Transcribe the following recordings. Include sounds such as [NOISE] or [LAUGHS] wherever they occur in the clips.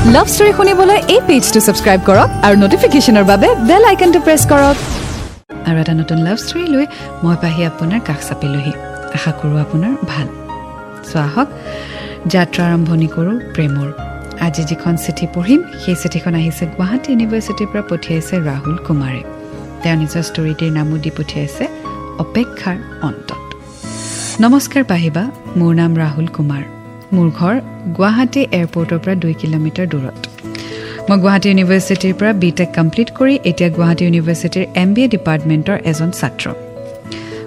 লাভ story শুনিবলৈ এই পেজটো subscribe কৰক আৰু নটিফিকেশ্যনৰ বাবে বেল আইকনটো প্ৰেছ কৰক। আৰু এটা নতুন লাভ ষ্টৰী লৈ মই পাহি আপোনাৰ কাষ চাপিলোহি। আশা কৰোঁ আপোনাৰ ভাল। চ' আহক যাত্ৰা আৰম্ভণি কৰোঁ প্ৰেমৰ। আজি যিখন চিঠি পঢ়িম সেই চিঠিখন আহিছে গুৱাহাটী ইউনিভাৰ্চিটিৰ পৰা পঠিয়াইছে ৰাহুল কুমাৰে। তেওঁ নিজৰ ষ্টৰিটিৰ নামো দি পঠিয়াইছে অপেক্ষাৰ অন্তত। নমস্কাৰ পাহিবা মোৰ নাম ৰাহুল কুমাৰ। মোৰ ঘৰ গুৱাহাটী এয়াৰপৰ্টৰ পৰা দুই কিলোমিটাৰ দূৰত। মই গুৱাহাটী ইউনিভাৰ্চিটিৰ পৰা বি টেক কমপ্লিট কৰি এতিয়া গুৱাহাটী ইউনিভাৰ্চিটিৰ এম বি এ ডিপাৰ্টমেণ্টৰ এজন ছাত্ৰ।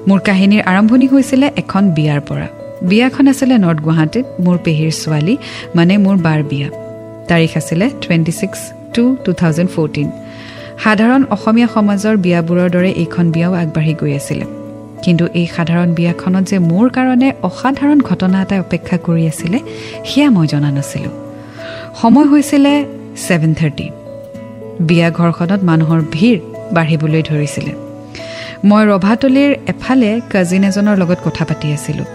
মোৰ কাহিনীৰ আৰম্ভণি হৈছিলে এখন বিয়াৰ পৰা। বিয়াখন আছিলে নৰ্থ গুৱাহাটীত মোৰ পেহীৰ ছোৱালী মানে মোৰ বাৰ বিয়া। তাৰিখ আছিলে twenty six two two thousand fourteen সাধাৰণ অসমীয়া সমাজৰ বিয়াবোৰৰ দৰে এইখন বিয়াও আগবাঢ়ি গৈ আছিলে। কিন্তু এই সাধাৰণ বিয়াখনত যে মোৰ কাৰণে অসাধাৰণ ঘটনা এটাই অপেক্ষা কৰি আছিলে সেয়া মই জনা নাছিলোঁ। সময় হৈছিলে ছেভেন থাৰ্টি। বিয়া ঘৰখনত মানুহৰ ভিৰ বাঢ়িবলৈ ধৰিছিলে। মই ৰভাতলিৰ এফালে কাজিন এজনৰ লগত কথা পাতি আছিলোঁ।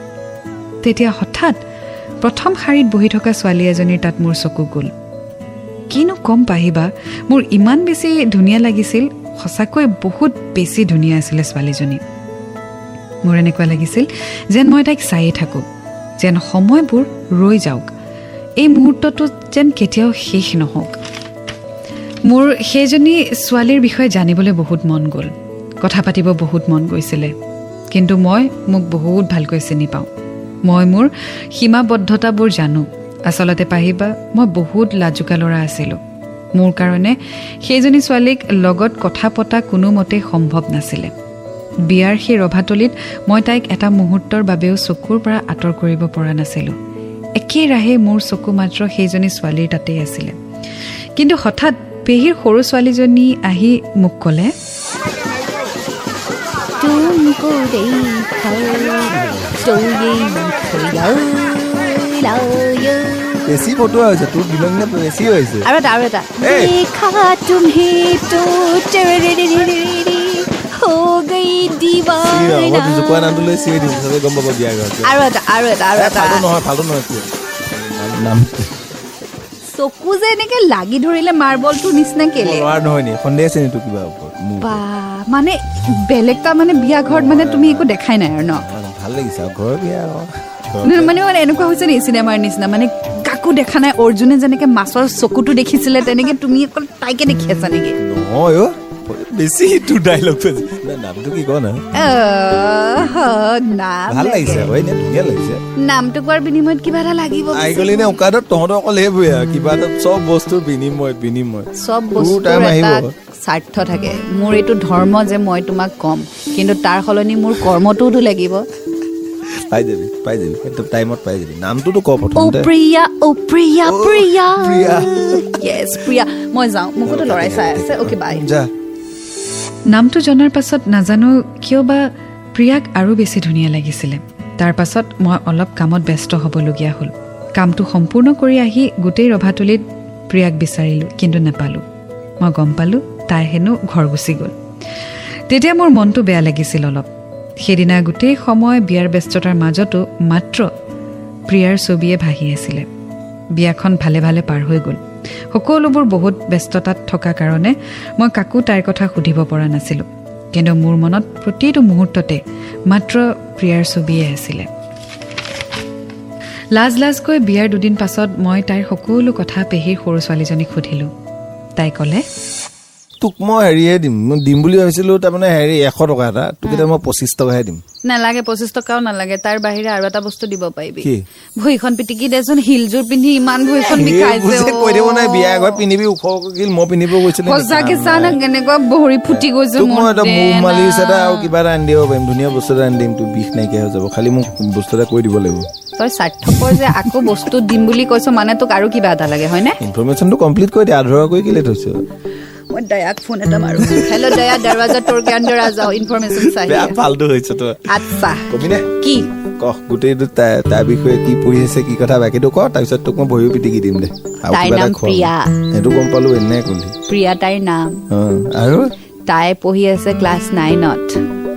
তেতিয়া হঠাৎ প্ৰথম শাৰীত বহি থকা ছোৱালী এজনীৰ তাত মোৰ চকু গ'ল। কিনো কম পাহিবা মোৰ ইমান বেছি ধুনীয়া লাগিছিল সঁচাকৈ বহুত বেছি ধুনীয়া আছিলে ছোৱালীজনী। মোৰ এনেকুৱা লাগিছিল যেন মই তাইক চায়েই থাকোঁ যেন সময়বোৰ ৰৈ যাওক। এই মুহূৰ্তটো যেন কেতিয়াও শেষ নহওক। মোৰ সেইজনী ছোৱালীৰ বিষয়ে জানিবলৈ বহুত মন গ'ল। কথা পাতিব বহুত মন গৈছিলে। কিন্তু মই মোক বহুত ভালকৈ চিনি পাওঁ। মই মোৰ সীমাবদ্ধতাবোৰ জানো। আচলতে পাহিবা মই বহুত লাজুকা ল'ৰা আছিলোঁ। মোৰ কাৰণে সেইজনী ছোৱালীক লগত কথা পতা কোনোমতে সম্ভৱ নাছিলে। বিয়াৰ সেই ৰভাতলিত মই তাইক এটা মুহূৰ্তৰ বাবেও চকুৰ পৰা আঁতৰ কৰিব পৰা নাছিলোঁ। একেৰাহে মোৰ চকু মাত্ৰ সেইজনী ছোৱালীৰ তাতেই আছিলে। কিন্তু হঠাৎ পেহীৰ সৰু ছোৱালীজনী আহি মোক ক'লে আৰু এটা আৰু এটা। हो गई চিঞৰ, মই दीवाना জোকোৱা নামটো লৈ চিঞৰি দিম চবে গম পাব বিয়া ঘৰত আৰু এটা আৰু এটা আৰু এটা ফালটো নহয় ফালটো নহয় কি নাম চকু যে এনেকে লাগি ধৰিলে মাৰ্বলটোৰ নিচিনা কেলে ল'ৰাৰ নহয় নি সন্দেহ আছে নি তোৰ কিবা ওপৰত মোৰ বা মানে বেলেগ এটা মানে বিয়া ঘৰত মানে তুমি একো দেখাই নাই আৰু ন ভাল লাগিছে আৰু ঘৰৰ বিয়া আকৌ ঘৰৰ মানে মানে মানে এনেকুৱা হৈছে নি চিনেমাৰ নিচিনা মানে কাকো দেখা নাই অৰ্জুনে যেনেকে মাছৰ চকুটো দেখিছিলে তেনেকে তুমি অকল তাইকে দেখি আছা নেকি নহয় অ' বেছি তোৰ ডাইলগটো নামটো কি কওঁ না আহ, নাম ভাল লাগে। লাগিছে এনেই ধুনীয়া লাগিছে নামটো কোৱাৰ বিনিময়ত কিবা এটা লাগিব আহি গ'লি নে উকাদত তহঁতৰ অকল সেইবোৰে আৰু কিবা এটা চব বস্তুৰ বিনিময় বিনিময় চব বস্তুৰ এটা স্বাৰ্থ থাকে মোৰ এইটো ধৰ্ম যে মই তোমাক ক'ম কিন্তু তাৰ সলনি মোৰ কৰ্মটোওতো লাগিব। পাই যাবি পাই যাবি একদম টাইমত পাই যাবি। নামটোতো ক অ প্ৰথমতে প্ৰিয়া অ প্ৰিয়া প্ৰিয়া। প্ৰিয়া। য়েছ প্ৰিয়া। মই যাওঁ মোকোতো লৰাই চাই আছে। অ'কে বাই যা। নামটো জনাৰ পাছত নাজানো কিয় বা প্ৰিয়াক আৰু বেছি ধুনীয়া লাগিছিলে। তাৰ পাছত মই অলপ কামত ব্যস্ত হ'বলগীয়া হ'ল। কামটো সম্পূৰ্ণ কৰি আহি গোটেই ৰভাতলিত প্ৰিয়াক বিচাৰিলোঁ কিন্তু নাপালোঁ। মই গম পালোঁ তাই হেনো ঘৰ গুচি গ'ল। তেতিয়া মোৰ মনটো বেয়া লাগিছিল অলপ। সেইদিনা গোটেই সময় বিয়াৰ ব্যস্ততাৰ মাজতো মাত্ৰ প্ৰিয়াৰ ছবিয়ে ভাহি আছিলে। বিয়াখন ভালে ভালে পাৰ হৈ গ'ল। সকলোবোৰ বহুত ব্যস্ততাত থকা কাৰণে মই কাকো তাইৰ কথা সুধিব পৰা নাছিলোঁ। কিন্তু মোৰ মনত প্ৰতিটো মুহূৰ্ততে মাত্ৰ প্ৰিয়াৰ ছবিয়ে আছিলে। লাজ লাজকৈ বিয়াৰ দুদিন পাছত মই তাইৰ সকলো কথা পেহীৰ সৰু ছোৱালীজনীক সুধিলোঁ। তাই ক'লে তোক মই হেৰিয়ে দিম। দিম বুলি ভাবিছিলো তাৰমানে হেৰি এশ টকা এটা। তোক এতিয়া মই পঁচিছ টকাহে দিম। নালাগে পঁচিছ টকাও নালাগে। তাৰ বাহিৰে আৰু এটা বস্তু দিব পাৰিবি? ভৰিখন পিটিকি দেচোন শিলযোৰ পিন্ধি ইমান ভৰিখন বিষাইছে কৈ দিব নাই বিয়া এঘৰ পিন্ধিবি ওখ কিল মই পিন্ধিব গৈছিলো সঁচাকে চা না কেনেকুৱা ভৰি ফুটি গৈছে মই এটা মৌ দেনা। মালিচ এটা আৰু কিবা এটা আনি দিব পাৰিম। ধুনীয়া বস্তু এটা আনি দিম তোৰ বিষ নাইকিয়া হৈ যাব। খালি মোক বস্তু এটা কৈ দিব লাগিব। তই স্বাৰ্থপৰ যে আকৌ বস্তু দিম বুলি কৈছ মানে তোক আৰু কিবা এটা লাগে হয়নে? ইনফৰমেশ্যনটো কমপ্লিট কৰি দে আধৰুৱা কৰি কেলে থৈছো? মই দয়াক ফোন এটা মাৰো হেল্ল' দয়া দৰৱাজা তোৰ আ যাও ইনফৰমেশ্যন চাই বেয়া ফাল্টু হৈছে তই আচ্ছা কবি নে কি কহ গোটেইটো তাৰ বিষয়ে কি পঢ়ি আছে কি কথা বাকীটো ক তাৰপিছত তোক মই ভৰিও পিটিকি দিম দে তাইৰ নাম। প্ৰিয়া। সেইটো গম পালো এনে কলি প্ৰিয়া তাইৰ নাম আৰু তাই পঢ়ি আছে ক্লাছ নাইনত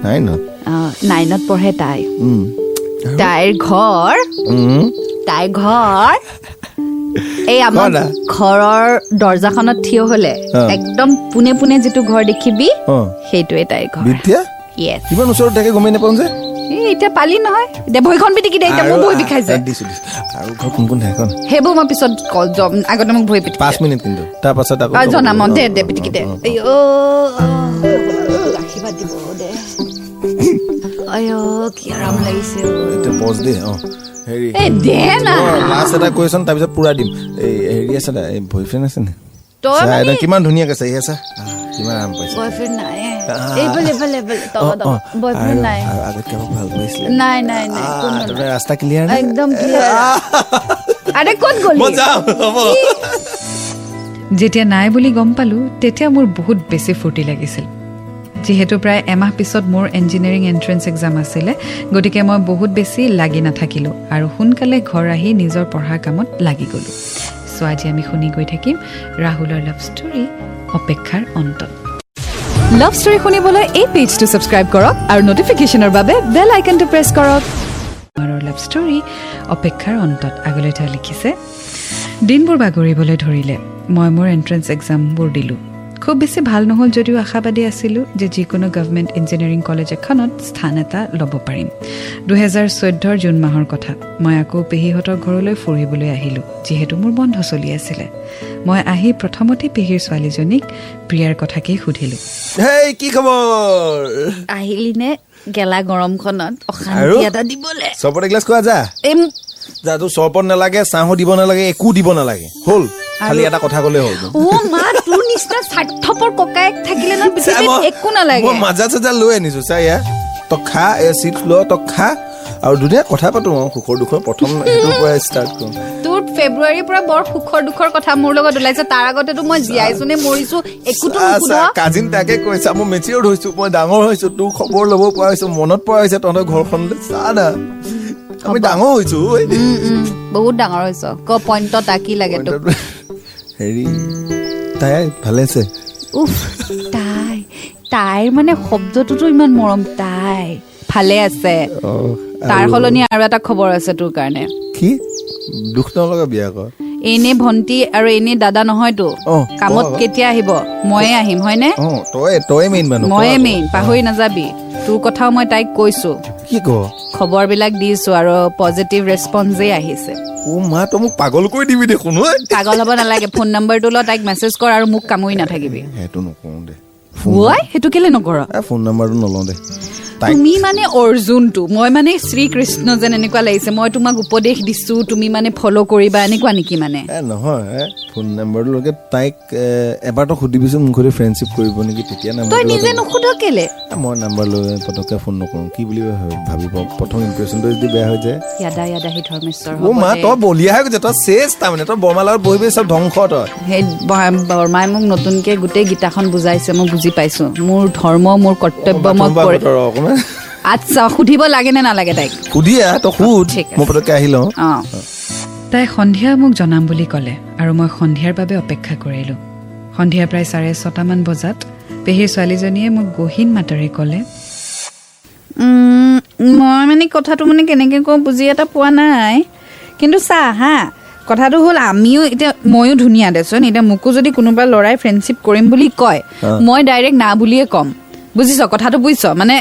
নাই ন নাইনত পঢ়ে তাই তাইৰ ঘৰ তাইৰ ঘৰ এই আমাৰ। ঘৰৰ দৰ্জাখনত থিয় হলে। একদম পোনে পোনে যিটো ঘৰ দেখিবি সেইটোৱে তাইৰ ঘৰ। কিমান ওচৰত থাকে গমেই নাপাওঁ যে। এতিয়া পালি নহয়। এতিয়া ভৰিখন পিটিকি দে এতিয়া মোৰ ভৰি বিষাইছে। আৰু ঘৰ কোন কোন থাকে। সেইবোৰ মই পিছত কল আগতে মোক ভৰি পিটিকি। পাঁচ মিনিট কিন্তু। তাৰ পাছত আকৌ জনাম। দে দে পিটিকি দে। আশীৰ্বাদ দিব দে। [LAUGHS] এতিয়া পজ অ হেৰি লাষ্ট এটা কুৱেশ্যন তাৰপিছত পুৰা দিম এই হেৰি আছে বয়ফ্ৰেণ্ড আছে নে কিমান ধুনীয়াকে চাই আছে কিমান আৰাম পাইছে বয়ফ্ৰেণ্ড নাই। ৰাস্তা ক্লিয়াৰ একদম যেতিয়া নাই বুলি গম পালোঁ তেতিয়া মোৰ বহুত বেছি ফূৰ্তি লাগিছিল যিহেতু প্ৰায় এমাহ পিছত মোৰ ইঞ্জিনিয়াৰিং এণ্ট্ৰেঞ্চ এক্সাম আছিলে গতিকে মই বহুত বেছি লাগি নাথাকিলোঁ আৰু সোনকালে ঘৰ আহি নিজৰ পঢ়াৰ কামত লাগি গ'লোঁ। চ' আজি আমি শুনি গৈ থাকিম ৰাহুলৰ লাভ ষ্টৰী অপেক্ষাৰ অন্তত। লাভ ষ্টৰী শুনিবলৈ এই পেজটো ছাবস্ক্ৰাইব কৰক আৰু ন'টিফিকেশ্যনৰ বাবে বেল আইকনটো প্ৰেছ কৰক। আমাৰ লাভ ষ্টৰী অপেক্ষাৰ অন্তত আগলৈ তেওঁ লিখিছে দিনবোৰ বাগৰিবলৈ ধৰিলে মই মোৰ এণ্ট্ৰেঞ্চ এক্সামবোৰ দিলোঁ। খুব বেছি ভাল নহ'ল যদিও আশাবাদী আছিলোঁ যে যিকোনো গভমেণ্ট ইঞ্জিনিয়াৰিং কলেজ এখনত স্থান এটা ল'ব পাৰিম। দুহেজাৰ চৈধ্যৰ জুন মাহৰ কথা। মই আকৌ পেহীহঁতৰ ঘৰলৈ ফুৰিবলৈ আহিলোঁ যিহেতু মোৰ বন্ধ চলি আছিলে। মই আহি প্ৰথমতে পেহীৰ ছোৱালীজনীক প্ৰিয়াৰ কথাকেই সুধিলোঁ। কি খবৰ? আহিলি নে গেলা গৰমখনত? অশান্তি এটা দিবলে? চৰবত এগিলাচ খোৱা যা। এই ম- যা তোৰ চৰবত নালাগে চাহো দিব নালাগে একো দিব নালাগে। হ'ল। খালি এটা কথা ক'লে হ'ল। অ মা তোৰ নিচিনা স্বাৰ্থপৰ ককায়েক থাকিলে ন মই- একো নালাগে। মই মাজা চাজা লৈ আনিছো চা ইয়া তই খা এ চিপছ ল তই খা। আৰু ধুনীয়া কথা পাতো আৰু সুখৰ দুখৰ প্ৰথম সেইটোৰ পৰা ষ্টাৰ্ট কৰোঁ। তোৰ ফেব্ৰুৱাৰীৰ পৰা বৰ সুখৰ দুখৰ কথা মোৰ লগত ওলাইছে তাৰ আগতেতো মই জীয়াইছো নে মৰিছো একোতো কাজিন তাকে কৈছা মই মেচিয়ৰ্ড হৈছো মই ডাঙৰ হৈছো তোৰ খবৰ ল'ব পৰা হৈছো মনত পৰা হৈছে তহঁতৰ ঘৰখন চা না। আমি ডাঙৰ হৈছো বহুত ডাঙৰ হৈছ ক পইণ্টত কি লাগে তোক। হেৰি তাই ভালে আছে? উফ তাই তাইৰ মানে শব্দটোতো ইমান মৰম তাই ভালে আছে। তাৰ সলনি আৰু এটা খবৰ আছে তোৰ কাৰণে। কি? দুখ নলগা বিয়া কৰ এনে ভন্টি আৰু এনে দাদা নহয়তো। কামত। কেতিয়া আহিব? ময়ে আহিম হয়নে? তই মেইন মানুহ ময়ে। মেইন পাহৰি নাযাবি। তোৰ কথাও মই তাইক কৈছো। কি ক? খবৰবিলাক দিছো আৰু পজিটিভ ৰেচপন্সেই আহিছে। অ মা তই মোক পাগল কৰি দিবি দেখোন পাগল হ'ব নালাগে ফোন নম্বৰটো ল তাইক মেছেজ কৰ আৰু মোক কামুৰি নাথাকিবি। সেইটো নকৰো দে। ঐ সেইটো কেলে নকৰ? ফোন নাম্বাৰটো নলওঁ দে। তুমি মানে অৰ্জুনটো মই মানে শ্ৰীকৃষ্ণ যেন এনেকুৱা লাগিছে মই তোমাক উপদেশ দিছো তুমি মানে ফ'ল' কৰিবা এনেকুৱা নেকি মানে? নহয় ফোন নাম্বাৰটোলৈকে তাইক এ, এবাৰ তই সুধিবিচোন মোক সুধি ফ্ৰেণ্ডশ্বিপ কৰিব নেকি তেতিয়া তই নিজে নুসুধ কেলে? মই নাম্বাৰ লৈ পটককে ফোন নকৰোঁ কি বুলি ভাবি- ভাবিব? প্ৰথম ইমপ্ৰেশ্যনটো যদি বেয়া হৈ যায়। ইয়াদা ইয়াদা সি ধৰ্মেশ্বৰ অ মা। তই বলিয়াহে গৈছে তই তাৰমানে তই বৰমাৰ লগত বহি বহি চব ধ্বংস তই সেই বৰমাই মোক নতুনকে গোটেই গীতাখন বুজাইছে মই বুজি পাইছো। মোৰ ধৰ্ম মোৰ কৰ্তব্য মই আচ্ছা সুধিব লাগে নে নালাগে তাইক? সুধি আহ তই সুধ। মই পটককে আহি লওঁ। অ। তাই সন্ধিয়া মোক জনাম বুলি ক'লে আৰু মই সন্ধিয়াৰ বাবে অপেক্ষা কৰিলোঁ সন্ধিয়া প্ৰায় চাৰে ছটামান বজাত পেহীৰ ছোৱালীজনীয়ে মোক গহীন মাতেৰে ক'লে মই মানে কথাটো মানে কেনেকে কওঁ বুজি এটা পোৱা নাই। কিন্তু চা হা কথাটো হ'ল আমিও এতিয়া ময়ো ধুনীয়া দেচোন। এতিয়া মোকো যদি কোনোবা ল'ৰাই ফ্ৰেণ্ডশ্বিপ কৰিম বুলি কয়। মই ডাইৰেক্ট না বুলিয়ে ক'ম। বুজিছ? কথাটো বুজিছ? মানে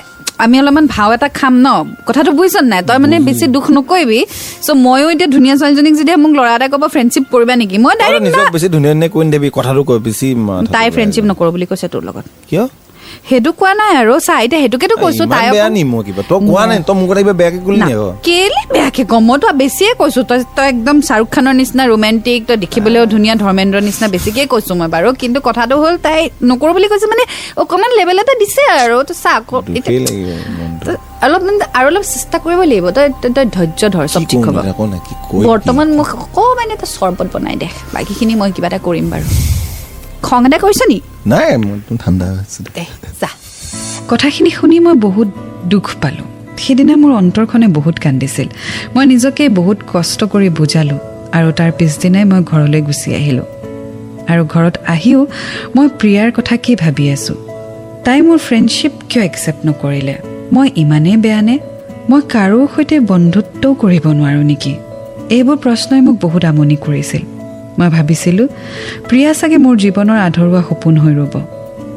আমি অলপমান ভাও এটা খাম ন? কথাটো বুজিছ নাই? তই মানে বেছি দুখ নকৰিবি। চ' ময়ো এতিয়া ধুনীয়া ছোৱালীজনীক যেতিয়া মোক ল'ৰা এটা ক'ব ফ্ৰেণ্ডশ্বিপ কৰিবা নেকি? মই তই ডাইৰেক্ট তাই ফ্ৰেণ্ডশ্বিপ। নকৰোঁ বুলি কৈছে তোৰ লগত। কিয়? সেইটো কোৱা নাই আৰু। চা এতিয়া সেইটোকেতো কৈছো তাই বেয়া নি মই কিবা। তই কোৱা নাই তই মোক কিবা বেয়াকে ক'লি না, কেলে বেয়াকে কম? মইতো বেছিয়ে কৈছো তই তই একদম শ্বাহৰুখ খানৰ নিচিনা ৰোমেণ্টিক তই দেখিবলৈও ধুনীয়া ধৰ্মেন্দ্ৰ নিচিনা বেছিকে কৈছো মই বাৰু। কিন্তু কথাটো হ'ল তাই নকৰো বুলি কৈছে মানে অকণমান লেভেল এটা দিছে আৰু। তই চা আকৌ এতিয়া দুখেই লাগিব মনটো। তই অলপ মানে আৰু অলপ চেষ্টা কৰিব লাগিব। তই তই- ধৈৰ্য ধৰ চব ঠিক হ'ব। মই বৰ্তমান মোক অকণমান এটা চৰবত বনাই দে। বাকীখিনি মই কিবা এটা কৰিম বাৰু। খং এটা কৰিছ নি? নাই ঠাণ্ডা হৈছে কথাখিনি শুনি মই বহুত দুখ পালোঁ। সেইদিনা মোৰ অন্তৰখনে বহুত কান্দিছিল। মই নিজকে বহুত কষ্ট কৰি বুজালোঁ আৰু তাৰ পিছদিনাই মই ঘৰলৈ গুচি আহিলোঁ। আৰু ঘৰত আহিও মই প্ৰিয়াৰ কথা কি ভাবি আছোঁ? তাই মোৰ ফ্ৰেণ্ডশ্বিপ কিয় একচেপ্ট নকৰিলে? মই ইমানেই বেয়ানে মই কাৰো সৈতে বন্ধুত্বও কৰিব নোৱাৰোঁ নেকি? এইবোৰ প্ৰশ্নই মোক বহুত আমনি কৰিছিল। মই ভাবিছিলোঁ প্ৰিয়া চাগে মোৰ জীৱনৰ আধৰুৱা সপোন হৈ ৰ'ব।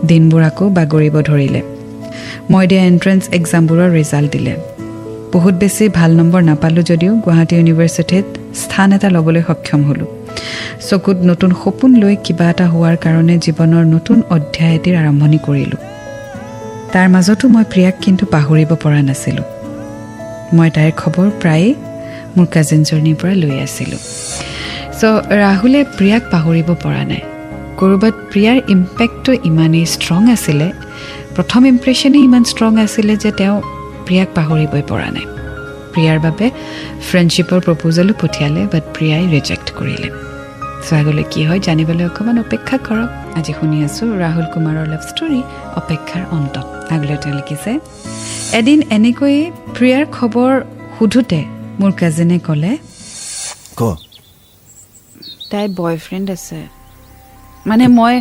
দিনবোৰ আকৌ বাগৰিব ধৰিলে। মই দিয়া এণ্ট্ৰেঞ্চ এক্সামবোৰৰ ৰিজাল্ট দিলে। বহুত বেছি ভাল নম্বৰ নাপালোঁ যদিও গুৱাহাটী ইউনিভাৰ্চিটিত স্থান এটা ল'বলৈ সক্ষম হ'লোঁ। চকুত নতুন সপোন লৈ কিবা এটা হোৱাৰ কাৰণে জীৱনৰ নতুন অধ্যায় এটিৰ আৰম্ভণি কৰিলোঁ। তাৰ মাজতো মই প্ৰিয়াক কিন্তু পাহৰিব পৰা নাছিলোঁ। মই তাইৰ খবৰ প্ৰায়ে মোৰ কাজিনজনীৰ পৰা লৈ আছিলোঁ। ৰাহুলে প্ৰিয়াক পাহৰিব পৰা নাই। ক'ৰবাত প্ৰিয়াৰ ইম্পেক্টটো ইমানেই ষ্ট্ৰং আছিলে প্ৰথম ইম্প্ৰেশ্যনেই ইমান ষ্ট্ৰং আছিলে যে তেওঁ প্ৰিয়াক পাহৰিবই পৰা নাই। প্ৰিয়াৰ বাবে ফ্ৰেণ্ডশ্বিপৰ প্ৰপ'জেলো পঠিয়ালে বাট প্ৰিয়াই ৰিজেক্ট কৰিলে। চ' আগলৈ কি হয় জানিবলৈ অকণমান অপেক্ষা কৰক। আজি শুনি আছোঁ ৰাহুল কুমাৰৰ লাভ ষ্টৰী অপেক্ষাৰ অন্ত। আগলৈ তেওঁ লিখিছে এদিন এনেকৈয়ে প্ৰিয়াৰ খবৰ সোধোতে মোৰ কাজিনে ক'লে ক? তাইৰ বয়ফ্ৰেণ্ড আছে। মানে মই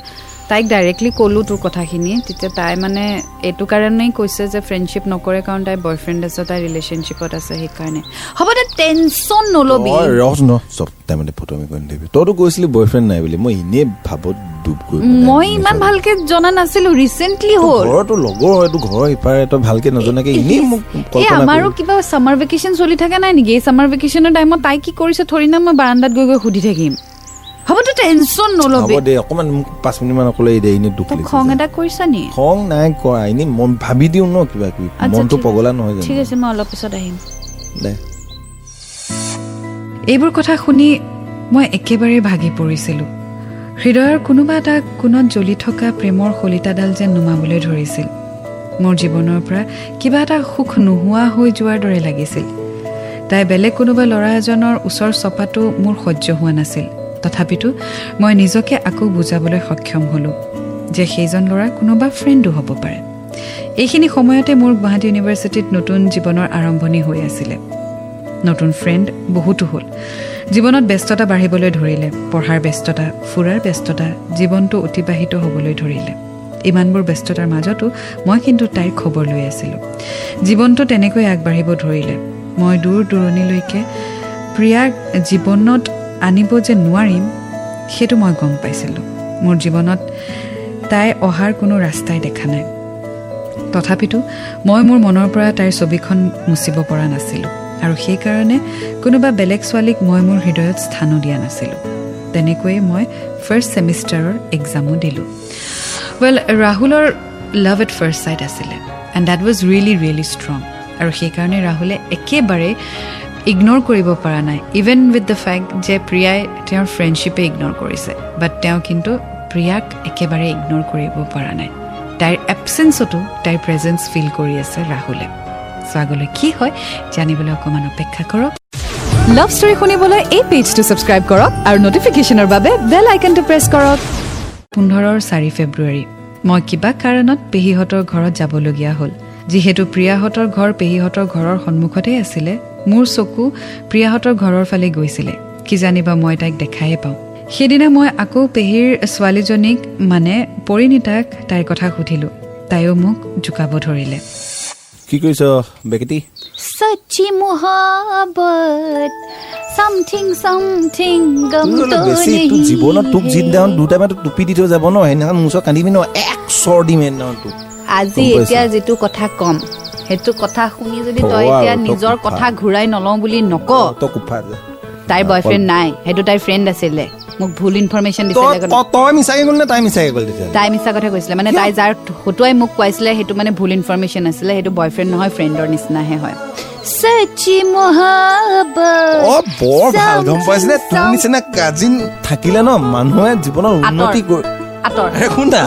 তাইক ডাইৰেক্টলি ক'লোঁ তোৰ কথাখিনি তেতিয়া তাই মানে এইটো কাৰণেই কৈছে যে ফ্ৰেণ্ডশ্বিপ নকৰে কাৰণ তাইৰ বয়ফ্ৰেণ্ড আছে তাই ৰিলেশ্যনশ্বিপত আছে সেইকাৰণে। হ'ব দে টেনশ্যন নল'বি। তইতো কৈছিলি বয়ফ্ৰেণ্ড নাই বুলি মই এনেই ভাবত ইমান ভালকে জনা নাছিলো ৰিচেণ্টলি হ'ল। ঘৰতো লগৰ হয় তোৰ ঘৰৰ ইপাৰে তই ভালকে নজনাকে এনেই মোক এই কল্পনা আমাৰো কিবা চামাৰ ভেকেশ্যন চলি থাকে নাই নেকি? এই চামাৰ ভেকেশ্যনৰ টাইমত তাই কি কৰিছে থৰি না মই বাৰাণ্ডাত গৈ গৈ সুধি থাকিম। হ'ব তই টেনশ্যন নল'বি হ'ব দে অকমান মোক পাঁচ মিনিট মান অকলে দে এনেই দুখ লাগিছে খং। এটা কৰিছা নি খং নাই কৰা এনেই মন ভাবি দিওঁ ন কিবা কিবি মনটো পগলা নহয় ঠিক আছে মই অলপ পিছত আহিম দে এইবোৰ কথা শুনি মই একেবাৰে ভাগি পৰিছিলোঁ হৃদয়ৰ কোনোবা এটা কোণত জ্বলি থকা প্ৰেমৰ শলিতাডাল যেন নুমাবলৈ ধৰিছিল মোৰ জীৱনৰ পৰা কিবা এটা সুখ নোহোৱা হৈ যোৱাৰ দৰে লাগিছিল তাই বেলেগ কোনোবা ল'ৰা এজনৰ ওচৰ চপাটো মোৰ সহ্য হোৱা নাছিল তথাপিতো মই নিজকে আকৌ বুজাবলৈ সক্ষম হ'লোঁ যে সেইজন ল'ৰা কোনোবা ফ্ৰেণ্ডো হ'ব পাৰে। এইখিনি সময়তে মোৰ গুৱাহাটী ইউনিভাৰ্চিটিত নতুন জীৱনৰ আৰম্ভণি হৈ আছিলে। নতুন ফ্ৰেণ্ড বহুতো হ'ল। জীৱনত ব্যস্ততা বাঢ়িবলৈ ধৰিলে পঢ়াৰ ব্যস্ততা ফুৰাৰ ব্যস্ততা জীৱনটো অতিবাহিত হ'বলৈ ধৰিলে। ইমানবোৰ ব্যস্ততাৰ মাজতো মই কিন্তু তাইৰ খবৰ লৈ আছিলোঁ। জীৱনটো তেনেকৈ আগবাঢ়িব ধৰিলে। মই দূৰ দূৰণিলৈকে প্ৰিয়াক জীৱনত আনিব যে নোৱাৰিম সেইটো মই গম পাইছিলোঁ। মোৰ জীৱনত তাই অহাৰ কোনো ৰাস্তাই দেখা নাই। তথাপিতো মই মোৰ মনৰ পৰা তাইৰ ছবিখন মুচিব পৰা নাছিলোঁ আৰু সেইকাৰণে কোনোবা বেলেগ ছোৱালীক মই মোৰ হৃদয়ত স্থানো দিয়া নাছিলোঁ। তেনেকৈয়ে মই ফাৰ্ষ্ট ছেমিষ্টাৰৰ এক্সামো দিলোঁ। ৱেল ৰাহুলৰ লাভ এট ফাৰ্ষ্ট চাইট আছিলে and that was really really strong আৰু সেইকাৰণে ৰাহুলে একেবাৰে ইগন'ৰ কৰিব পৰা নাই ইভেন উইথ দ্য ফেক্ট যে প্ৰিয়াই তেওঁৰ ফ্ৰেণ্ডশ্বিপে ইগন'ৰ কৰিছে বাট তেওঁ কিন্তু প্ৰিয়াক একেবাৰে ইগন'ৰ কৰিব পৰা নাই। তাইৰ এবচেঞ্চতো তাইৰ প্ৰেজেঞ্চ ফিল কৰি আছে ৰাহুলে। চ' আগলৈ কি হয় জানিবলৈ অকণমান অপেক্ষা কৰক। লাভ ষ্টৰী শুনিবলৈ এই পেজটো ছাবস্ক্ৰাইব কৰক আৰু নটিফিকেশ্যনৰ বাবে বেল আইকনটো প্ৰেছ কৰক। পোন্ধৰৰ চাৰি ফেব্ৰুৱাৰী। মই কিবা কাৰণত পেহীহঁতৰ ঘৰত যাবলগীয়া হ'ল। যিহেতু প্ৰিয়াহঁতৰ ঘৰ পেহীহঁতৰ ঘৰৰ সন্মুখতেই আছিলে মোৰ চকু প্ৰিয়াহঁতৰ ঘৰৰ ফালে গৈছিলে। কিজানিবা মই তাইক দেখায়ে পাওঁ। সেইদিনা মই আকৌ পেহীৰ ছোৱালীজনীক মানে পৰিণীতাক তাইৰ কথা সুধিলোঁ। তাইও মোক জোকাব ধৰিলে। কি কৰিছ বেকেটি? সচ্চি মোহাবত সামথিং সামথিং গম তো নেহি জীৱনত তোক তোক টুপি দি থৈ যাব ন সেইদিনাখন কান্দিবি ন এক চৰ দিম সেইদিনাখন তোক। আজি। এতিয়া যিটো কথা কম সেইটো কথা শুনি যদি তই এতিয়া নিজৰ। কথা ঘূৰাই নলওঁ বুলি নক তাইৰ বয়ফ্ৰেণ্ড নাই সেইটো তাইৰ ফ্ৰেণ্ড আছিলে। মোক ভুল ইনফৰমেশ্যন দিছিলে তই- মিছা কথা কৈছিলে মানে তাই যাৰ হতুৱাই মোক কোৱাইছিলে সেইটো মানে ভুল ইনফৰমেশ্যন আছিলে সেইটো বয়ফ্ৰেণ্ড নহয় ফ্ৰেণ্ডৰ নিচিনাহে হয়। সচ্চি মোহাবত অ বৰ ভাল গম পাইছিলে তোৰ নিচিনা কাজিন থাকিলে ন মানুহে জীৱনত উন্নতি কৰি আঁতৰ।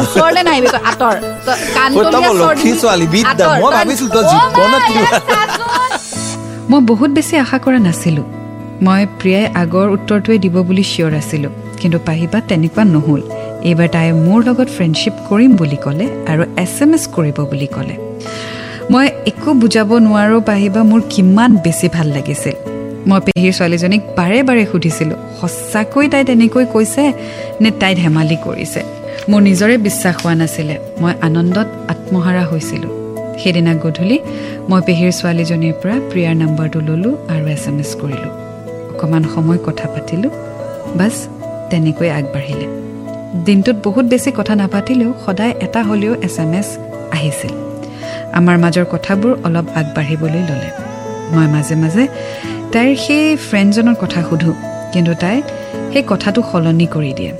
ওচৰলে নাহিবি তই আঁতৰ। মই বহুত বেছি আশা কৰা নাছিলোঁ। মই প্ৰিয়াই আগৰ উত্তৰটোৱে দিব বুলি চিয়'ৰ আছিলোঁ। কিন্তু পাহিবা তেনেকুৱা নহ'ল। এইবাৰ তাই মোৰ লগত ফ্ৰেণ্ডশ্বিপ কৰিম বুলি ক'লে আৰু এছ এম এছ কৰিব বুলি ক'লে। মই একো বুজাব নোৱাৰোঁ পাহিবা মোৰ কিমান বেছি ভাল লাগিছিল। মই পেহীৰ ছোৱালীজনীক বাৰে বাৰে সুধিছিলোঁ সঁচাকৈ তাই তেনেকৈ কৈছে নে তাই ধেমালি কৰিছে? মোৰ নিজৰে বিশ্বাস হোৱা নাছিলে। মই আনন্দত আত্মহাৰা হৈছিলোঁ। সেইদিনা গধূলি মই পেহীৰ ছোৱালীজনীৰ পৰা প্ৰিয়াৰ নাম্বাৰটো ল'লোঁ আৰু এছ এম এছ কৰিলোঁ। অকণমান সময় কথা পাতিলোঁ। বাছ তেনেকৈ আগবাঢ়িলে। দিনটোত বহুত বেছি কথা নাপাতিলেও সদায় এটা হ'লেও এছ এম এছ আহিছিল। আমাৰ মাজৰ কথাবোৰ অলপ আগবাঢ়িবলৈ ল'লে। মই মাজে মাজে তাইৰ সেই ফ্ৰেণ্ডজনৰ কথা সোধোঁ। কিন্তু তাই সেই কথাটো সলনি কৰি দিয়ে।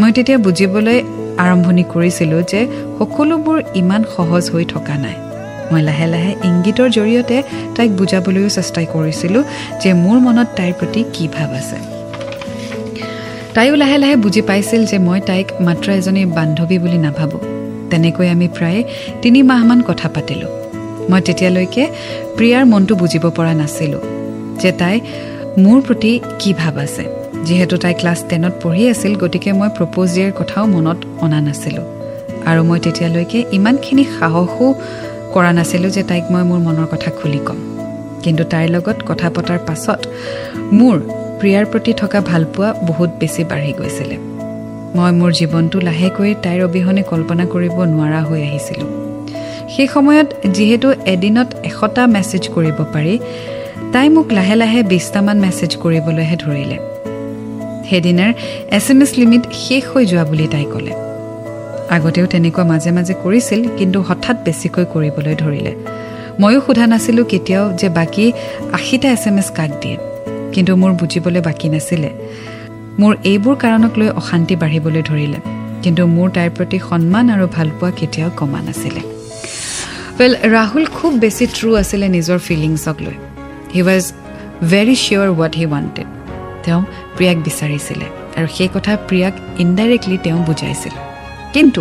মই তেতিয়া বুজিবলৈ আৰম্ভণি কৰিছিলোঁ যে সকলোবোৰ ইমান সহজ হৈ থকা নাই। মই লাহে লাহে ইংগিতৰ জৰিয়তে তাইক বুজাবলৈও চেষ্টা কৰিছিলোঁ যে মোৰ মনত তাইৰ প্ৰতি কি ভাৱ আছে। তাইও লাহে লাহে বুজি পাইছিল যে মই তাইক মাত্ৰ এজনী বান্ধৱী বুলি নাভাবোঁ। তেনেকৈ আমি প্ৰায় তিনি মাহমান কথা পাতিলোঁ। মই তেতিয়ালৈকে প্ৰিয়াৰ মনটো বুজিব পৰা নাছিলোঁ যে তাই মোৰ প্ৰতি কি ভাৱ আছে। যিহেতু তাই ক্লাছ টেনত পঢ়ি আছিল গতিকে মই প্ৰপ'জ দিয়াৰ কথাও মনত অনা নাছিলোঁ। আৰু মই তেতিয়ালৈকে ইমানখিনি সাহসো কৰা নাছিলোঁ যে তাইক মই মোৰ মনৰ কথা খুলি ক'ম। কিন্তু তাইৰ লগত কথা পতাৰ পাছত মোৰ প্ৰিয়াৰ প্ৰতি থকা ভালপোৱা বহুত বেছি বাঢ়ি গৈছিলে। মই মোৰ জীৱনটো লাহেকৈ তাইৰ অবিহনে কল্পনা কৰিব নোৱাৰা হৈ আহিছিলোঁ। সেই সময়ত যিহেতু এদিনত এশটা মেছেজ কৰিব পাৰি তাই মোক লাহে লাহে বিছটামান মেছেজ কৰিবলৈহে ধৰিলে। সেইদিনাৰ এছ এম এছ লিমিট শেষ হৈ যোৱা বুলি তাই ক'লে। আগতেও তেনেকুৱা মাজে মাজে কৰিছিল কিন্তু হঠাৎ বেছিকৈ কৰিবলৈ ধৰিলে। ময়ো সোধা নাছিলোঁ কেতিয়াও যে বাকী আশীটা এছ এম এছ কাক দিয়ে কিন্তু মোৰ বুজিবলৈ বাকী নাছিলে। মোৰ এইবোৰ কাৰণক লৈ অশান্তি বাঢ়িবলৈ ধৰিলে কিন্তু মোৰ তাইৰ প্ৰতি সন্মান আৰু ভালপোৱা কেতিয়াও কমা নাছিলে। ৱেল ৰাহুল খুব বেছি ট্ৰু আছিলে নিজৰ ফিলিংছক লৈ। He was very sure what he wanted তেওঁ প্ৰিয়াক বিচাৰিছিলে আৰু সেই কথা প্ৰিয়াক ইনডাইৰেক্টলি তেওঁ বুজাইছিল। কিন্তু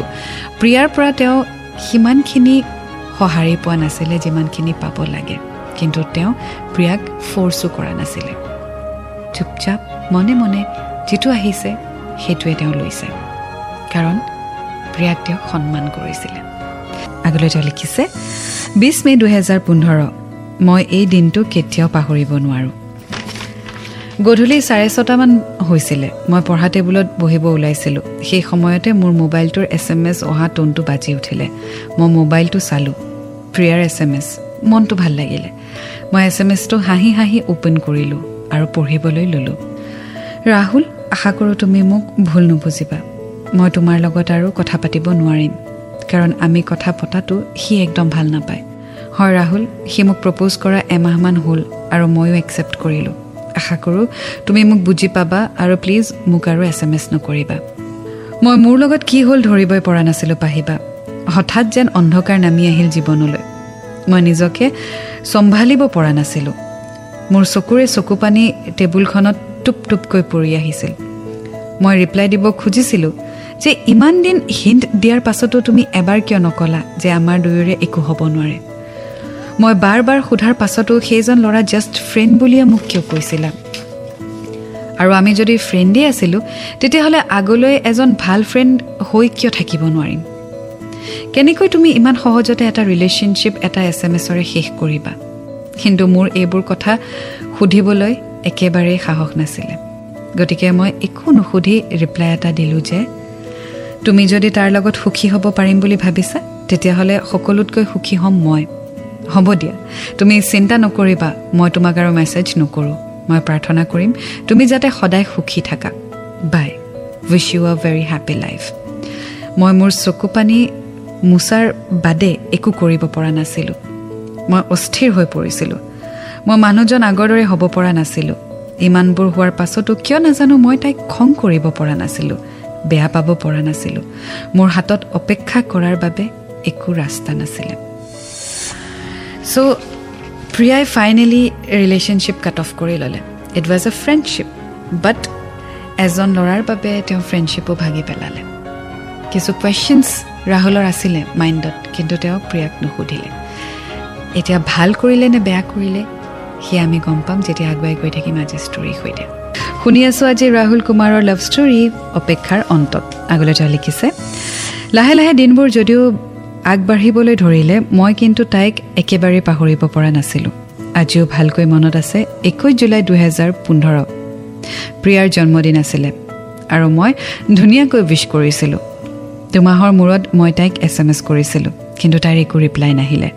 প্ৰিয়াৰ পৰা তেওঁ সিমানখিনি সঁহাৰি পোৱা নাছিলে যিমানখিনি পাব লাগে। কিন্তু তেওঁ প্ৰিয়াক ফ'ৰ্চো কৰা নাছিলে। চুপচাপ মনে মনে যিটো আহিছে সেইটোৱে তেওঁ লৈছে। কাৰণ প্ৰিয়াক তেওঁ সন্মান কৰিছিলে। আগলৈ তেওঁ লিখিছে বিছ মে' দুহেজাৰ পোন্ধৰ মই এই দিনটো কেতিয়াও পাহৰিব নোৱাৰোঁ। গধূলি চাৰে ছটামান হৈছিলে। মই পঢ়া টেবুলত বহিব ওলাইছিলোঁ। সেই সময়তে মোৰ মোবাইলটোৰ এছ এম এছ অহা টোনটো বাজি উঠিলে। মই মোবাইলটো চালোঁ। প্ৰিয়াৰ এছ এম এছ মনটো ভাল লাগিলে। মই এছ এম এছটো হাঁহি হাঁহি অ'পেন কৰিলোঁ আৰু পঢ়িবলৈ ল'লোঁ। ৰাহুল আশা কৰোঁ তুমি মোক ভুল নুবুজিবা। মই তোমাৰ লগত আৰু কথা পাতিব নোৱাৰিম কাৰণ আমি কথা পতাটো সি একদম ভাল নাপায়। হয় ৰাহুল সি মোক প্ৰপ'জ কৰা এমাহমান হ'ল আৰু ময়ো একচেপ্ট কৰিলোঁ। আশা কৰোঁ তুমি মোক বুজি পাবা আৰু প্লিজ মোক আৰু এছ এম এছ নকৰিবা। মই মোৰ লগত কি হ'ল ধৰিবই পৰা নাছিলোঁ পাহিবা। হঠাৎ যেন অন্ধকাৰ নামি আহিল জীৱনলৈ। মই নিজকে চম্ভালিব পৰা নাছিলোঁ। মোৰ চকুৰে চকু পানী টেবুলখনত টুপ টুপকৈ পৰি আহিছিল। মই ৰিপ্লাই দিব খুজিছিলোঁ যে ইমান দিন হিণ্ট দিয়াৰ পাছতো তুমি এবাৰ কিয় নকলা যে আমাৰ দুয়োৰে একো হ'ব নোৱাৰে। মই বাৰ বাৰ সোধাৰ পাছতো সেইজন ল'ৰা জাষ্ট ফ্ৰেণ্ড বুলিয়ে মোক কিয় কৈছিলা? আৰু আমি যদি ফ্ৰেণ্ডেই আছিলোঁ তেতিয়াহ'লে আগলৈ এজন ভাল ফ্ৰেণ্ড হৈ কিয় থাকিব নোৱাৰিম? কেনেকৈ তুমি ইমান সহজতে এটা ৰিলেশ্যনশ্বিপ এটা এছ এম এছৰে শেষ কৰিবা? কিন্তু মোৰ এইবোৰ কথা সুধিবলৈ একেবাৰেই সাহস নাছিলে। গতিকে মই একো নুসুধি ৰিপ্লাই এটা দিলোঁ যে তুমি যদি তাৰ লগত সুখী হ'ব পাৰিম বুলি ভাবিছা তেতিয়াহ'লে সকলোতকৈ সুখী হ'ম মই। হ'ব দিয়া। তুমি চিন্তা নকৰিবা মই তোমাক আৰু মেছেজ নকৰোঁ। মই প্ৰাৰ্থনা কৰিম তুমি যাতে সদায় সুখী থাকা। Bye wish you a very happy life মই মোৰ চকু পানী মোচাৰ বাদে একো কৰিব পৰা নাছিলোঁ। মই অস্থিৰ হৈ পৰিছিলোঁ। মই মানুহজন আগৰ দৰে হ'ব পৰা নাছিলোঁ। ইমানবোৰ হোৱাৰ পাছতো কিয় নাজানো মই তাইক খং কৰিব পৰা নাছিলোঁ। বেয়া পাব পৰা নাছিলোঁ। মোৰ হাতত অপেক্ষা কৰাৰ বাবে একো ৰাস্তা নাছিলে। চ' প্ৰিয়াই ফাইনেলি ৰিলেশ্যনশ্বিপ কাট অফ কৰি ল'লে it was a friendship but এজন ল'ৰাৰ বাবে তেওঁ ফ্ৰেণ্ডশ্বিপো ভাগি পেলালে কিছু কুৱেশ্যনছ ৰাহুলৰ আছিলে মাইণ্ডত কিন্তু তেওঁ প্ৰিয়াক নুসুধিলে এতিয়া ভাল কৰিলে নে বেয়া কৰিলে সেয়া আমি গম পাম যেতিয়া আগুৱাই গৈ থাকিম আজি ষ্টৰীৰ সৈতে শুনি আছোঁ আজি ৰাহুল কুমাৰৰ লাভ ষ্টৰী অপেক্ষাৰ অন্তত আগলৈ তেওঁ লিখিছে লাহে লাহে দিনবোৰ যদিও আগবাঢ়িবলৈ ধৰিলে মই কিন্তু তাইক একেবাৰেই পাহৰিব পৰা নাছিলোঁ। আজিও ভালকৈ মনত আছে একৈছ জুলাই দুহেজাৰ পোন্ধৰ। প্ৰিয়াৰ জন্মদিন আছিলে আৰু মই ধুনীয়াকৈ উইচ কৰিছিলোঁ। দুমাহৰ মূৰত মই তাইক এছ এম এছ কৰিছিলোঁ কিন্তু তাইৰ একো ৰিপ্লাই নাহিলে।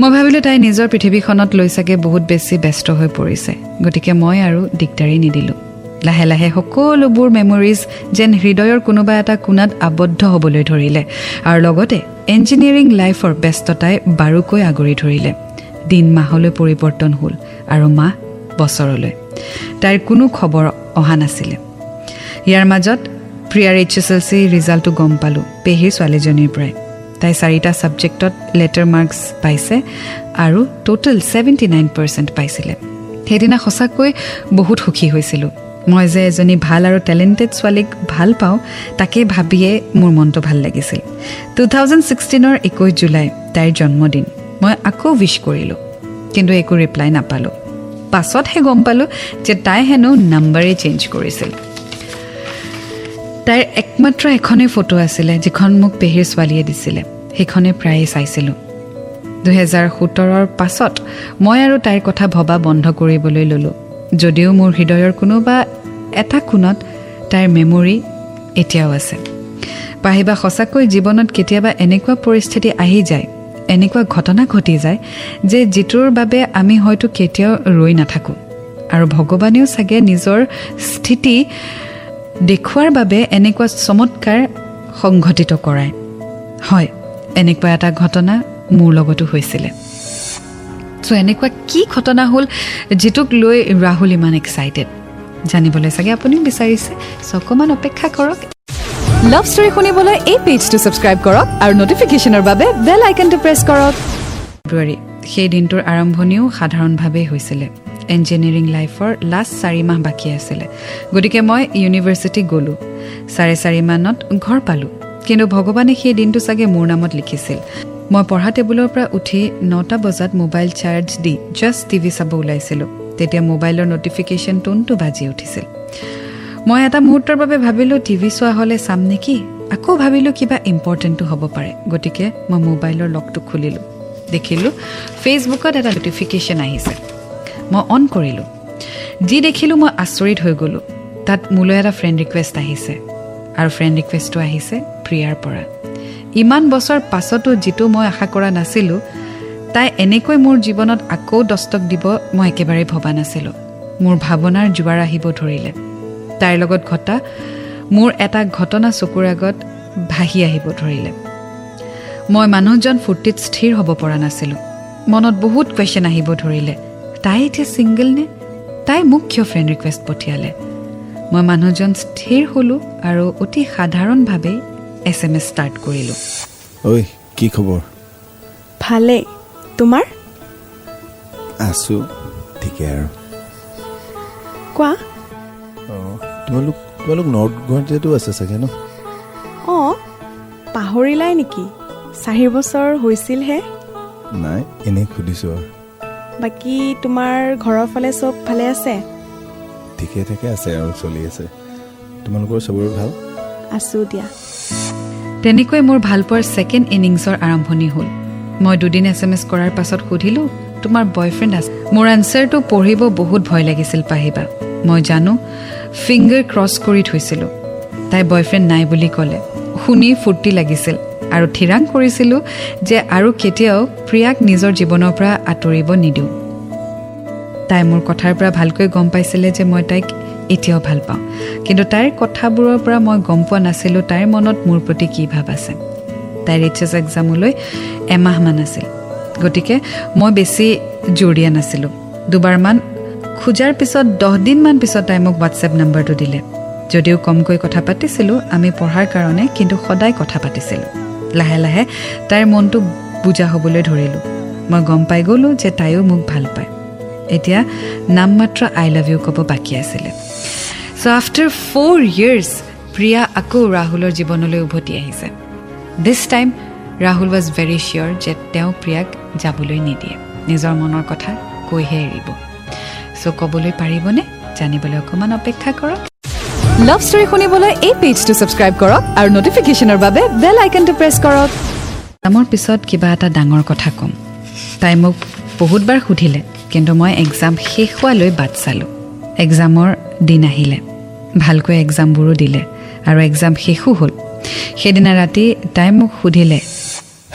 মই ভাবিলোঁ তাই নিজৰ পৃথিৱীখনত লৈ চাগে বহুত বেছি ব্যস্ত হৈ পৰিছে গতিকে মই আৰু দিগদাৰি নিদিলোঁ। লাহে লাহে সকলোবোৰ মেমৰিজ যেন হৃদয়ৰ কোনোবা এটা কোণাত আবদ্ধ হ'বলৈ ধৰিলে আৰু লগতে ইঞ্জিনিয়াৰিং লাইফৰ ব্যস্ততাই বাৰুকৈ আগুৰি ধৰিলে। দিন মাহলৈ পৰিৱৰ্তন হ'ল আৰু মাহ বছৰলৈ। তাইৰ কোনো খবৰ অহা নাছিলে। ইয়াৰ মাজত প্ৰিয়াৰ এইচ এছ এল চি ৰিজাল্টটো গম পালোঁ পেহীৰ ছোৱালীজনীৰ পৰাই। তাই চাৰিটা ছাবজেক্টত লেটাৰ মাৰ্কছ পাইছে আৰু ট'টেল ছেভেণ্টি নাইন পাৰ্চেণ্ট পাইছিলে। সেইদিনা সঁচাকৈ বহুত সুখী হৈছিলোঁ। মই যে এজনী ভাল আৰু টেলেণ্টেড ছোৱালীক ভাল পাওঁ তাকে ভাবিয়ে মোৰ মনটো ভাল লাগিছিল। টু থাউজেণ্ড ছিক্সটিনৰ একৈছ জুলাই তাইৰ জন্মদিন। মই আকৌ উইচ কৰিলোঁ কিন্তু একো ৰিপ্লাই নাপালোঁ। পাছতহে গম পালোঁ যে তাই হেনো নাম্বাৰেই চেঞ্জ কৰিছিল। তাইৰ একমাত্ৰ এখনেই ফটো আছিলে যিখন মোক পেহীৰ ছোৱালীয়ে দিছিলে। সেইখনে প্ৰায়ে চাইছিলোঁ। দুহেজাৰ সোতৰৰ পাছত মই আৰু তাইৰ কথা ভবা বন্ধ কৰিবলৈ ল'লোঁ। যদিও মোৰ হৃদয়ৰ কোনোবা এটা কোণত তাইৰ মেমৰি এতিয়াও আছে। পাহিবা সঁচাকৈ জীৱনত কেতিয়াবা এনেকুৱা পৰিস্থিতি আহি যায় এনেকুৱা ঘটনা ঘটি যায় যে যিটোৰ বাবে আমি হয়তো কেতিয়াও ৰৈ নাথাকোঁ। আৰু ভগৱানেও চাগে নিজৰ স্থিতি দেখুওৱাৰ বাবে এনেকুৱা চমৎকাৰ সংঘটিত কৰায়। হয় এনেকুৱা এটা ঘটনা মোৰ লগতো হৈছিলে। চ' এনেকুৱা কি ঘটনা হ'ল যিটোক লৈ ৰাহুল ইমান এক্সাইটেড জানিবলৈ চাগে আপুনিও বিচাৰিছে। চ' অকণমান অপেক্ষা কৰক। লাভ ষ্টৰী শুনিবলৈ এই পেজটো ছাবস্ক্ৰাইব কৰক আৰু নটিফিকেশ্যনৰ বাবে বেল আইকনটো প্ৰেছ কৰক। ফেব্ৰুৱাৰী সেই দিনটোৰ আৰম্ভণিও সাধাৰণভাৱেই হৈছিলে। ইঞ্জিনিয়াৰিং লাইফৰ লাষ্ট চাৰি মাহ বাকী আছিলে। গতিকে মই ইউনিভাৰ্চিটি গ'লোঁ। চাৰে চাৰি মানত ঘৰ পালোঁ। কিন্তু ভগৱানে সেই দিনটো চাগে মোৰ নামত লিখিছিল। মই পঢ়া টেবুলৰ পৰা উঠি নটা বজাত মোবাইল চাৰ্জ দি জাষ্ট টিভি চাব ওলাইছিলোঁ। তেতিয়া মোবাইলৰ নটিফিকেশ্যন টোনটো বাজি উঠিছিল। মই এটা মুহূৰ্তৰ বাবে ভাবিলোঁ টিভি চোৱা হ'লে চাম নেকি? আকৌ ভাবিলোঁ কিবা ইম্পৰ্টেণ্টো হ'ব পাৰে। গতিকে মই মোবাইলৰ লকটো খুলিলোঁ। দেখিলোঁ ফেচবুকত এটা নটিফিকেশ্যন আহিছে। মই অন কৰিলোঁ। যি দেখিলোঁ মই আচৰিত হৈ গ'লোঁ। তাত মোলৈ এটা ফ্ৰেণ্ড ৰিকুৱেষ্ট আহিছে। আৰু ফ্ৰেণ্ড ৰিকুৱেষ্টটো আহিছে প্ৰিয়াৰ পৰা। ইমান বছৰ পাছতো যিটো মই আশা কৰা নাছিলোঁ তাই এনেকৈ মোৰ জীৱনত আকৌ দস্তক দিব মই একেবাৰে ভবা নাছিলোঁ। মোৰ ভাৱনাৰ জোৱাৰ আহিব ধৰিলে। তাইৰ লগত ঘটা মোৰ এটা ঘটনা চকুৰ আগত ভাহি আহিব ধৰিলে। মই মানুহজন ফূৰ্তিত স্থিৰ হ'ব পৰা নাছিলোঁ। মনত বহুত কুৱেশ্যন আহিব ধৰিলে। তাই এতিয়া ছিংগল নে? তাই মোক কিয় ফ্ৰেণ্ড ৰিকুৱেষ্ট পঠিয়ালে? মই মানুহজন স্থিৰ হ'লোঁ আৰু অতি সাধাৰণভাৱেই এছ এম এছ ষ্টাৰ্ট কৰিলোঁ। ঐ কি খবৰ? ভালে। তোমাৰ? আছো ঠিকে আৰু। কোৱা? তোমালোক তোমালোক নৰ্থ গুৱাহাটীতো আছে চাগে ন? অঁ পাহৰিলাই নেকি? চাৰি বছৰ হৈছিলহে নাই এনেই সুধিছোঁ আৰু। বাকী তোমাৰ ঘৰৰ ফালে চব ভালে আছে? ঠিকে থাকে আছে আৰু চলি আছে। তোমালোকৰ চবৰে ভাল? আছোঁ দিয়া। তেনেকৈ মোৰ ভালপোৱাৰ ছেকেণ্ড ইনিংছৰ আৰম্ভণি হ'ল। মই দুদিন এছ এম এছ কৰাৰ পাছত সুধিলোঁ তোমাৰ বয়ফ্ৰেণ্ড আছে? মোৰ এনচাৰটো পঢ়িব বহুত ভয় লাগিছিল পাহিবা। মই জানো ফিংগাৰ ক্ৰছ কৰি থৈছিলোঁ। তাই বয়ফ্ৰেণ্ড নাই বুলি ক'লে। শুনি ফূৰ্তি লাগিছিল আৰু থিৰাং কৰিছিলোঁ যে আৰু কেতিয়াও প্ৰিয়াক নিজৰ জীৱনৰ পৰা আঁতৰিব নিদিওঁ। তাই মোৰ কথাৰ পৰা ভালকৈ গম পাইছিলে যে মই তাইক এতিয়াও ভাল পাওঁ। কিন্তু তাইৰ কথাবোৰৰ পৰা মই গম পোৱা নাছিলোঁ তাইৰ মনত মোৰ প্ৰতি কি ভাৱ আছে। তাইৰ এইচ এছ এক্সামলৈ এমাহমান আছিল। গতিকে মই বেছি জোৰ দিয়া নাছিলোঁ দুবাৰমান খোজাৰ পিছত দহদিনমান পিছত তাই মোক হোৱাটছএপ নাম্বাৰটো দিলে। যদিও কমকৈ কথা পাতিছিলোঁ আমি পঢ়াৰ কাৰণে কিন্তু সদায় কথা পাতিছিলোঁ। লাহে লাহে তাইৰ মনটো বুজা হ'বলৈ ধৰিলোঁ। মই গম পাই গ'লোঁ যে তাইও মোক ভাল পায়। এতিয়া নাম মাত্ৰ আই লাভ ইউ ক'ব বাকী আছিলে। So' after four years Priya আকৌ ৰাহুলৰ জীৱনলৈ উভতি আহিছে। This time Rahul was very sure যে তেওঁ প্ৰিয়াক যাবলৈ নিদিয়ে। নিজৰ মনৰ কথা কৈহে এৰিব। চ' ক'বলৈ পাৰিবনে? জানিবলৈ অকণমান অপেক্ষা কৰক। লাভ ষ্টৰী শুনিবলৈ এই পেজটো ছাবস্ক্ৰাইব কৰক আৰু নটিফিকেশ্যনৰ বাবে বেল আইকনটো প্ৰেছ কৰক। এক্সামৰ পিছত কিবা এটা ডাঙৰ কথা ক'ম। তাই মোক বহুতবাৰ সুধিলে কিন্তু মই এক্সাম শেষ হোৱালৈ বাট চালোঁ। এক্সামৰ দিন আহিলে। ভালকৈ এক্সামবোৰো দিলে আৰু এক্সাম শেষো হ'ল। সেইদিনা ৰাতি তাই মোক সুধিলে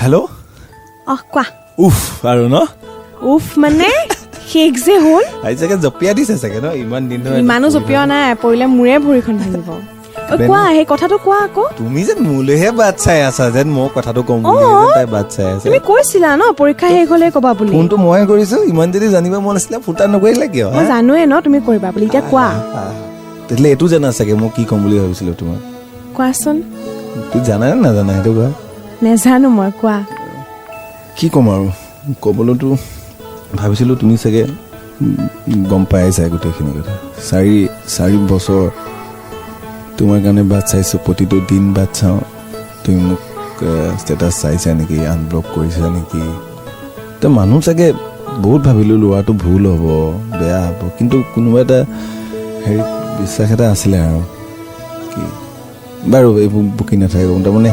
হেল্ল' অহ কোৱা। উফ আৰু ন? উফ মানে? শেষ যে হ'ল? আজি চাগে জপিয়াই দিছে চাগে ন? ইমান দিন ইমানো জপিওৱা নাই পৰিলে মোৰে ভৰিখন ভাঙিব। কোৱা সেই কথাটো কোৱা আকৌ। তুমি যেন মোলৈহে বাট চাই আছা যেন মই কথাটো কম বুলি তাই বাট চাই আছে। তুমি কৈছিলা ন পৰীক্ষা শেষ হ'লে ক'বা বুলি। ফোনটো মই কৰিছো ইমান যদি জানিব মন আছিলে ফুটা নকৰিলে কিয় মই? জানোৱে ন তুমি কৰিবা বুলি এতিয়া কোৱা। তেতিয়াহ'লে এইটো জানা চাগে মই কি ক'ম বুলি ভাবিছিলো তোমাক কোৱাচোন। তুমি জানা নে নাজানা সেইটো কোৱা? নেজানো মই কোৱা। কি ক'ম আৰু ক'বলৈতো ভাবিছিলোঁ তুমি চাগে গম পাই চাই গোটেইখিনি কথা। চাৰি চাৰি বছৰ তোমাৰ কাৰণে বাট চাইছোঁ প্ৰতিটো দিন বাট চাওঁ। তুমি মোক ষ্টেটাছ চাইছা নেকি আনব্লক কৰিছা নেকি? তো মানুহ চাগে বহুত ভাবিলোঁ ল'ৰাটো ভুল হ'ব বেয়া হ'ব কিন্তু কোনোবা এটা হেৰি বিশ্বাস এটা আছিলে আৰু কি? বাৰু এইবোৰ বকি নাথাকোঁ তাৰমানে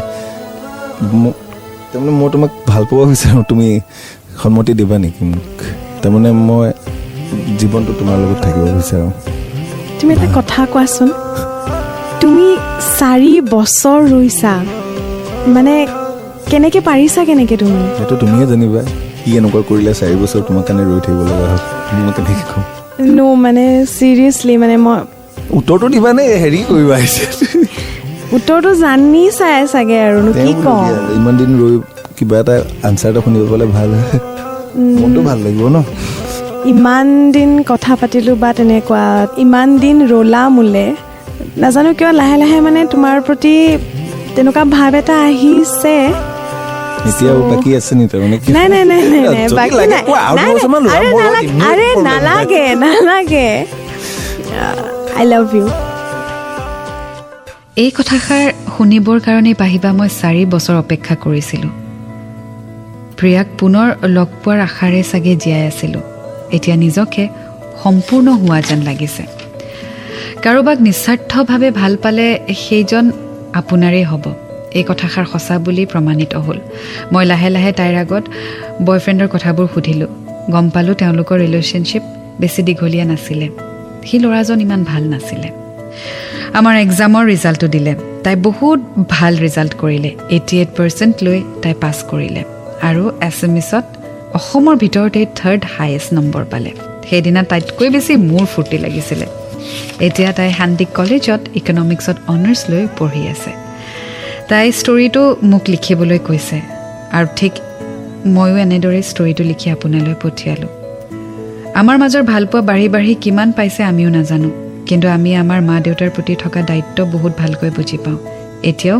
তাৰমানে মই তোমাক ভাল পাব বিচাৰোঁ তুমি সন্মতি দিবা নেকি মোক? তাৰমানে মই জীৱনটো তোমাৰ লগত থাকিব বিচাৰোঁ। তুমি এটা কথা কোৱাচোন। তুমি চাৰি বছৰ ৰৈছা মানে কেনেকে পাৰিছা কেনেকে তুমি? সেইটো তুমিয়ে জানিবা। কি এনেকুৱা কৰিলে চাৰি বছৰ তোমাৰ কাৰণে ৰৈ থাকিব লগা হ'ল মই কেনেকৈ ক'ম নো মানে চিৰিয়াছলি মানে মই উত্তৰটো দিবা নে হেৰি কৰিবা আহিছে? উত্তৰটো জানি চাই চাগে আৰুনো কি কওঁ? ইমান দিন ৰৈ কিবা এটা আনচাৰ এটা শুনিব পালে ভাল মনটো ভাল লাগিব ন? ইমান দিন কথা পাতিলোঁ বা তেনেকুৱা ইমান দিন ৰলা মোলে। নাজানো কিয় লাহে লাহে মানে তোমাৰ প্ৰতি তেনেকুৱা ভাৱ এটা আহিছে। এতিয়াও বাকী আছে নি তাৰমানে? কি নাই নাই নাই নাই নাই যদি বাকী লাগে নাই। কোৱা, আৰু নাই, দুবছৰমান নাই, লোৱা, আৰে মোৰ লগত নালাগে ইমান আৰে problem নাই। নালাগে নালাগে। আই লাভ ইউ এই কথাষাৰ শুনিবৰ কাৰণে পাহিবা মই চাৰি বছৰ অপেক্ষা কৰিছিলোঁ। প্ৰিয়াক পুনৰ লগ পোৱাৰ আশাৰে চাগে জীয়াই আছিলোঁ। এতিয়া নিজকে সম্পূৰ্ণ হোৱা যেন লাগিছে। কাৰোবাক নিস্বাৰ্থভাৱে ভাল পালে সেইজন আপোনাৰেই হ'ব। এই কথাষাৰ সঁচা বুলি প্ৰমাণিত হ'ল। মই লাহে লাহে তাইৰ আগত বয়ফ্ৰেণ্ডৰ কথাবোৰ সুধিলোঁ। গম পালোঁ তেওঁলোকৰ ৰিলেশ্যনশ্বিপ বেছি দীঘলীয়া নাছিলে। সি ল'ৰাজন ইমান ভাল নাছিলে। আমাৰ এক্সামৰ ৰিজাল্টটো দিলে। তাই বহুত ভাল ৰিজাল্ট কৰিলে। এইটি এইট পাৰ্চেণ্ট লৈ তাই পাছ কৰিলে। আৰু এছ এম এছত অসমৰ ভিতৰতে থাৰ্ড হায়েষ্ট নম্বৰ পালে। সেইদিনা তাইতকৈ বেছি মোৰ ফূৰ্তি লাগিছিলে। এতিয়া তাই শান্তি কলেজত ইকনমিক্সত অনাৰ্ছ লৈ পঢ়ি আছে। তাই ষ্টৰিটো মোক লিখিবলৈ কৈছে আৰু ঠিক ময়ো এনেদৰে ষ্টৰিটো লিখি আপোনালৈ পঠিয়ালোঁ। আমাৰ মাজৰ ভালপোৱা বাঢ়ি বাঢ়ি কিমান পাইছে আমিও নাজানো কিন্তু আমি আমাৰ মা দেউতাৰ প্ৰতি থকা দায়িত্ব বহুত ভালকৈ বুজি পাওঁ। এতিয়াও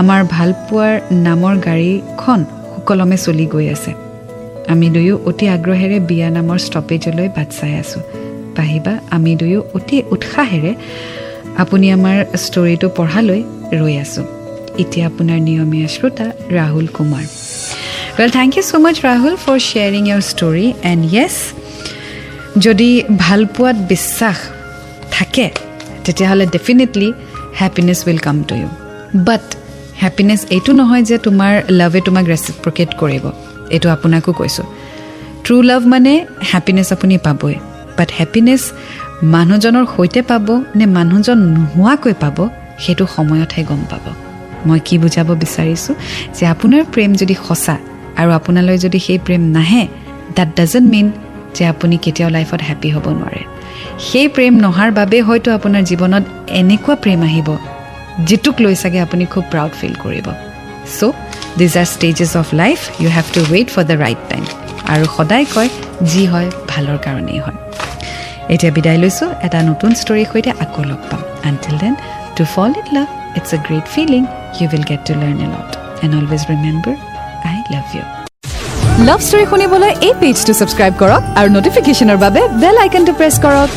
আমাৰ ভালপোৱাৰ নামৰ গাড়ীখন সুকলমে চলি গৈ আছে। আমি দুয়ো অতি আগ্ৰহেৰে বিয়া নামৰ ষ্টপেজলৈ বাট চাই আছোঁ। পাহিবা আমি দুয়ো অতি উৎসাহেৰে আপুনি আমাৰ ষ্টৰিটো পঢ়ালৈ ৰৈ আছোঁ। এতিয়া আপোনাৰ নিয়মীয়া শ্ৰোতা Rahul Kumar. Well thank you so' much Rahul for sharing your story and yes যদি ভালপোৱাত বিশ্বাস থাকে তেতিয়াহ'লে definitely happiness will come to you but happiness এইটো নহয় যে তোমাৰ লাভে তোমাক ৰেচিপ্ৰকেট কৰিব। এইটো আপোনাকো কৈছোঁ। ট্ৰু লাভ মানে হেপিনেছ আপুনি পাবই। বাট হেপিনেছ মানুহজনৰ সৈতে পাব নে মানুহজন নোহোৱাকৈ পাব সেইটো সময়তহে গম পাব। মই কি বুজাব বিচাৰিছোঁ? যে আপোনাৰ প্ৰেম যদি সঁচা আৰু আপোনালৈ যদি সেই প্ৰেম নাহে দেট ডাজেণ্ট মিন যে আপুনি কেতিয়াও লাইফত হেপ্পী হ'ব নোৱাৰে। সেই প্ৰেম নহাৰ বাবে হয়তো আপোনাৰ জীৱনত এনেকুৱা প্ৰেম আহিব যিটোক লৈ চাগে আপুনি খুব প্ৰাউড ফিল কৰিব। So' these are stages of life you have to wait for the right time আৰু সদায় কয় যি হয় ভালৰ কাৰণেই হয়। এতিয়া বিদায় লৈছোঁ। এটা নতুন ষ্টৰীৰ সৈতে আকৌ লগ পাম। Until then to fall in love it's a great feeling you will get to learn a lot and always remember I love you love story শুনিবলৈ এই পেজটো ছাবস্ক্ৰাইব কৰক আৰু নটিফিকেশ্যনৰ বাবে বেল আইকনটো প্ৰেছ কৰক।